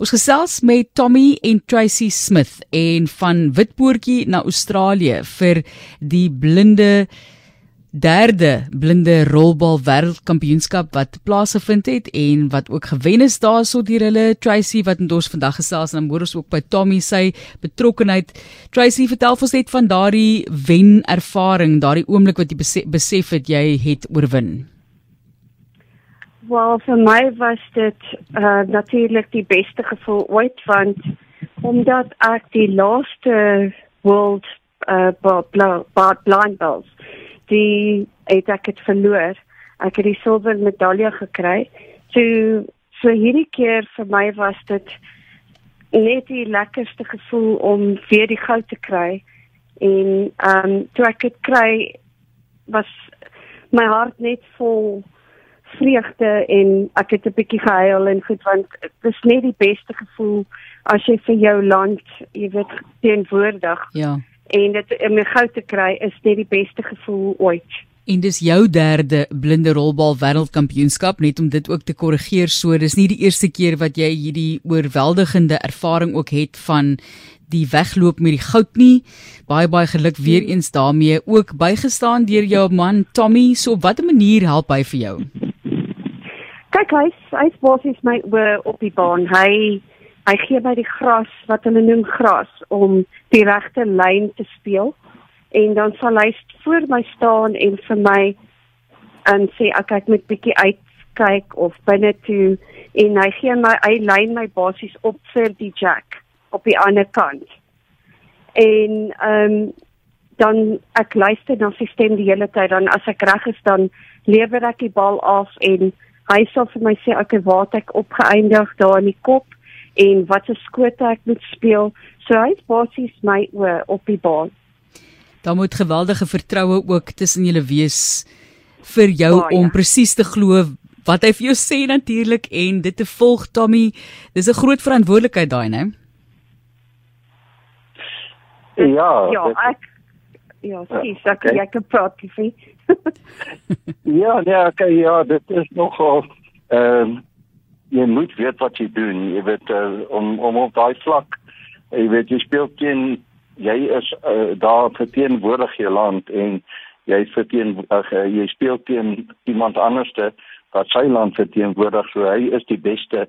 Ons gesels met Tommy en Tracy Smith en van Witpoortjie na Australië vir die blinde derde blinde rolbal wêreldkampioenskap wat plaasgevind het en wat ook gewen is daarso deur hulle Tracy wat ons vandag gesels en dan hoor ons ook by Tommy sy betrokkeheid. Tracy, vertel ons net van daardie wen ervaring, daardie oomblik wat jy besef, besef het jy het oorwin. Wel, voor mij was dit uh, natuurlijk die beste gevoel ooit, want omdat ik die laatste World uh, Blind Bells, die het ek het verloor, ek het die silwer medaille gekry. So so hierdie keer vir my was dit net die lekkerste gevoel om weer die goud te kry. En ehm um, toe ek dit kry was my hart net vol vreugde en ek het 'n bietjie gehuil en goed want dit is net die beste gevoel as jy vir jou land, jy weet, teenwoordig. Ja. En dit om 'n goud te kry is net die beste gevoel ooit. En dis jou derde blinde rolbal wêreldkampioenskap net om dit ook te korrigeer so dis nie die eerste keer wat jy hierdie oorweldigende ervaring ook het van die wegloop met die goud nie. Baie baie geluk weer eens daarmee ook bygestaan deur jou man Tommy. So op watter manier help hy vir jou? Kyk, hy hy basies my oor op die baan. Hy hy gee my die gras wat hulle noem gras om die regte lyn te speel. En dan sal hy voor my staan en vir my en sê ek kyk met bietjie uitkyk of binne toe en hy gee my hy lyn my basies op vir die jack op die ander kant. En ehm um, dan ek luister na sy stem die hele tyd dan as ek reg is dan lewer ek die bal af en hy sê vir my sê ek wat ek opgeëindig daar in die kop en wat se skoot ek moet speel. So hy basies my oor op die baan. Daar moet geweldige vertroue ook tussen julle wees vir jou oh, om ja. presies te glo wat hy vir jou sê natuurlik en dit te volg Tommy. Dis 'n groot verantwoordelikheid daai, né? Ja. Ja, ek Ja, skies, ek okay. ek kan praat, liefie. ja, nee, okay, ja, dit is nogal ehm um, jy moet weet wat jy doen. Jy weet uh, om om op daai vlak, jy weet jy speel teen jy is uh, daar verteenwoordig jou land en jy verteen uh, jy speel teen iemand anderste wat sy land verteenwoordig. So hy is die beste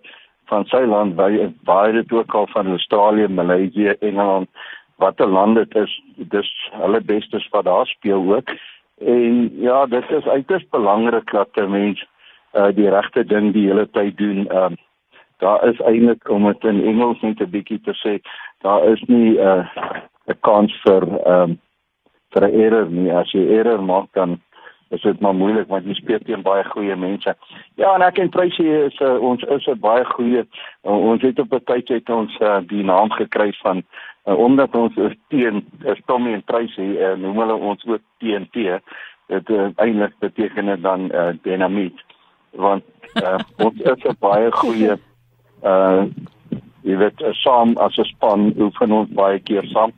van sy land by baie dit ook al van Australië, Maleisië, Engeland watter land dit is dis hulle bestes wat daar speel ook En ja, dit is uiters belangrik dat 'n mens uh die regte ding die hele tyd doen. Um daar is eintlik om dit in Engels net 'n bietjie te sê, daar is nie 'n uh, 'n kans vir um vir 'n error nie. As jy error maak dan is dit maar moeilik want jy speel teen baie goeie mense. Ja, en ek en Tracy is uh, ons is 'n baie goeie uh, ons het op 'n tyd het ons uh, die naam gekry van uh, omdat ons is teen is Tommy en Tracy uh, noem hulle ons ook TNT dit uh, eintlik beteken dit dan uh, dinamiet want uh, ons is 'n baie goeie uh jy weet uh, saam as 'n span oefen ons baie keer saam.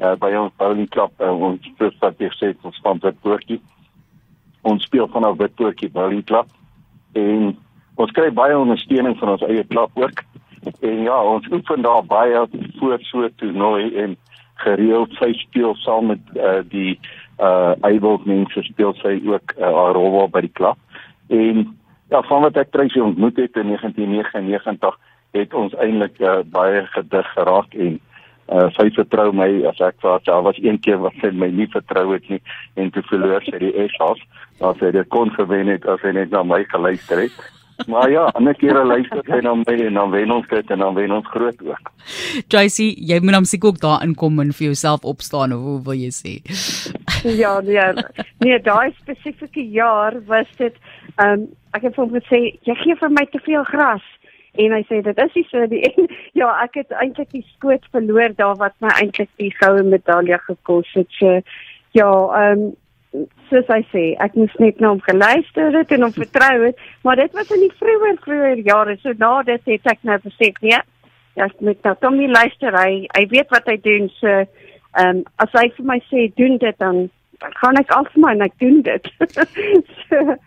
Uh, by ons bowling club uh, ons speel wat jy sê ons span dit voortjie ons speel vanaf Witpoortjie bowling club. En ons kry baie ondersteuning van ons eie klub ook En ja, ons oefen daar baie voor so 'n toernooi en gereeld sy speel saam met uh, die uh Eybold mense speel sy ook uh, rol by die klub. En ja, van wat ek treisie ontmoet het in 1999 het ons eintlik uh, baie gedig geraak en uh sy vertrou my as ek vir haar was een keer wat sy my nie vertrou het nie en toe verloor sy die Essas. Maar sy het kon gewen het as sy net na my geluister het. Maar ja, ander kere luister sy na my en dan wen ons dit en dan wen ons groot ook. Tracy, jy moet hom seker ook daar inkom en vir jouself opstaan of hoe wil jy sê? ja, nee. Nee, daai spesifieke jaar was dit ehm um, ek het hom gesê jy gee vir my te veel gras en hy sê dit is nie so die en, ja, ek het eintlik die skoot verloor daar wat my eintlik die goue medalje gekos het. So ja, ehm um, soos hy sê, ek moes net na hom geluister het en hom vertrou het, maar dit was in die vroeër vroeër jare. So na dit het ek nou besef, nee, ja, ek moet nou nie luister. Hy hy weet wat hy doen. So ehm um, as hy vir my sê doen dit dan dan gaan ek af my en ek doen dit. so,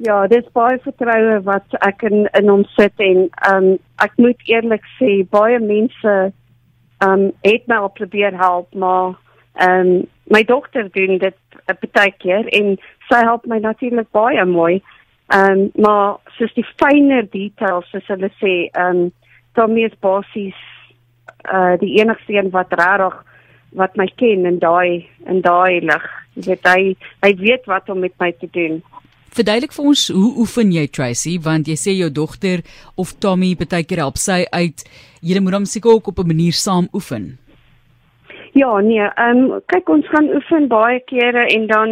Ja, dis baie vertroue wat ek in in hom sit en ehm um, ek moet eerlik sê baie mense ehm um, het my al probeer help, maar ehm um, my dogter doen dit 'n baie keer en sy help my natuurlik baie mooi. Ehm um, maar soos die fynere details soos hulle sê, ehm um, Tommy is basies uh die enigste een wat regtig wat my ken in daai in daai lig. Jy weet hy hy weet wat om met my te doen. Verduidelik vir ons hoe oefen jy Tracy want jy sê jou dogter of Tommy baie keer help sy uit. Jy moet hom seker ook op 'n manier saam oefen. Ja, nee, ehm um, kyk ons gaan oefen baie kere en dan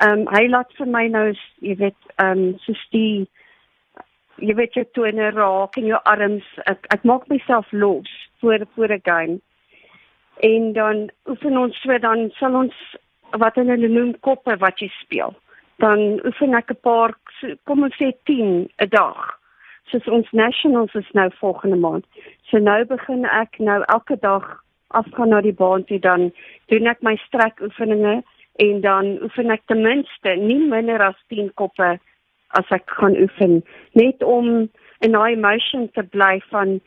ehm um, hy laat vir my nou jy weet ehm um, soos die jy weet jy toe in 'n raak in jou arms ek ek maak myself los voor voor 'n game. En dan oefen ons so dan sal ons wat hulle noem koppe wat jy speel. Dan oefen ek 'n paar kom ons sê 10 'n dag. Soos ons nationals is nou volgende maand. So nou begin ek nou elke dag afgaan na die baan toe dan doen ek my strek oefeninge en dan oefen ek ten minste nie minder as 10 koppe as ek gaan oefen. Net om in daai emotion te bly van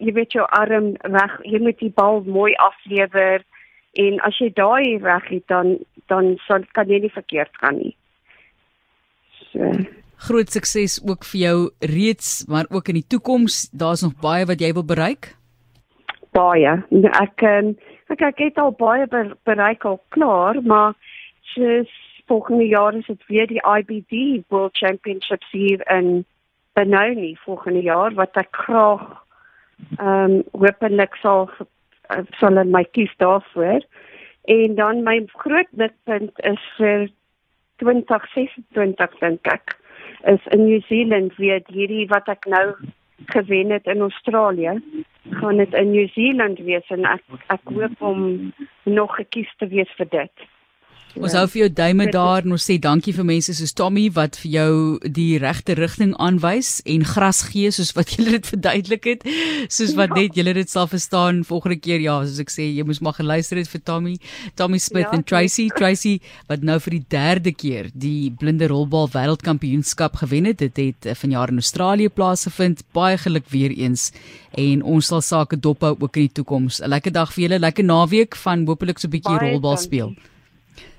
jy weet jou arm reg jy moet die bal mooi aflewer en as jy daai reg het dan dan sal kan jy nie verkeerd gaan nie. So. Groot sukses ook vir jou reeds maar ook in die toekoms. Daar's nog baie wat jy wil bereik baie ek ehm, ek ek het al baie bereik al klaar maar soos volgende jaar is dit weer die IBD World Championships hier in Benoni volgende jaar wat ek graag ehm um, hopelik sal sal in my kies daarvoor. En dan my groot mikpunt is vir 2026 dink ek is in New Zealand weer hierdie wat ek nou gewen het in Australië gaan dit in New Zealand wees en ek ek hoop om nog gekies te wees vir dit. Ons hou vir jou duime daar en ons sê dankie vir mense soos Tommy wat vir jou die regte rigting aanwys en gras gee soos wat jy dit verduidelik het, soos wat ja. net jy dit sal verstaan volgende keer ja, soos ek sê, jy moes maar geluister het vir Tommy, Tommy Smith ja, en Tracy, Tracy wat nou vir die derde keer die blinde rolbal wêreldkampioenskap gewen het. Dit het eh, vanjaar in Australië plaasgevind. Baie geluk weer eens en ons sal sake dophou ook in die toekoms. 'n Lekker dag vir julle, lekker naweek van hopelik so 'n bietjie rolbal speel. Dankie.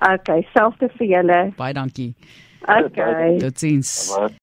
Okay, selfde vir julle. Baie dankie. Okay. Totsiens.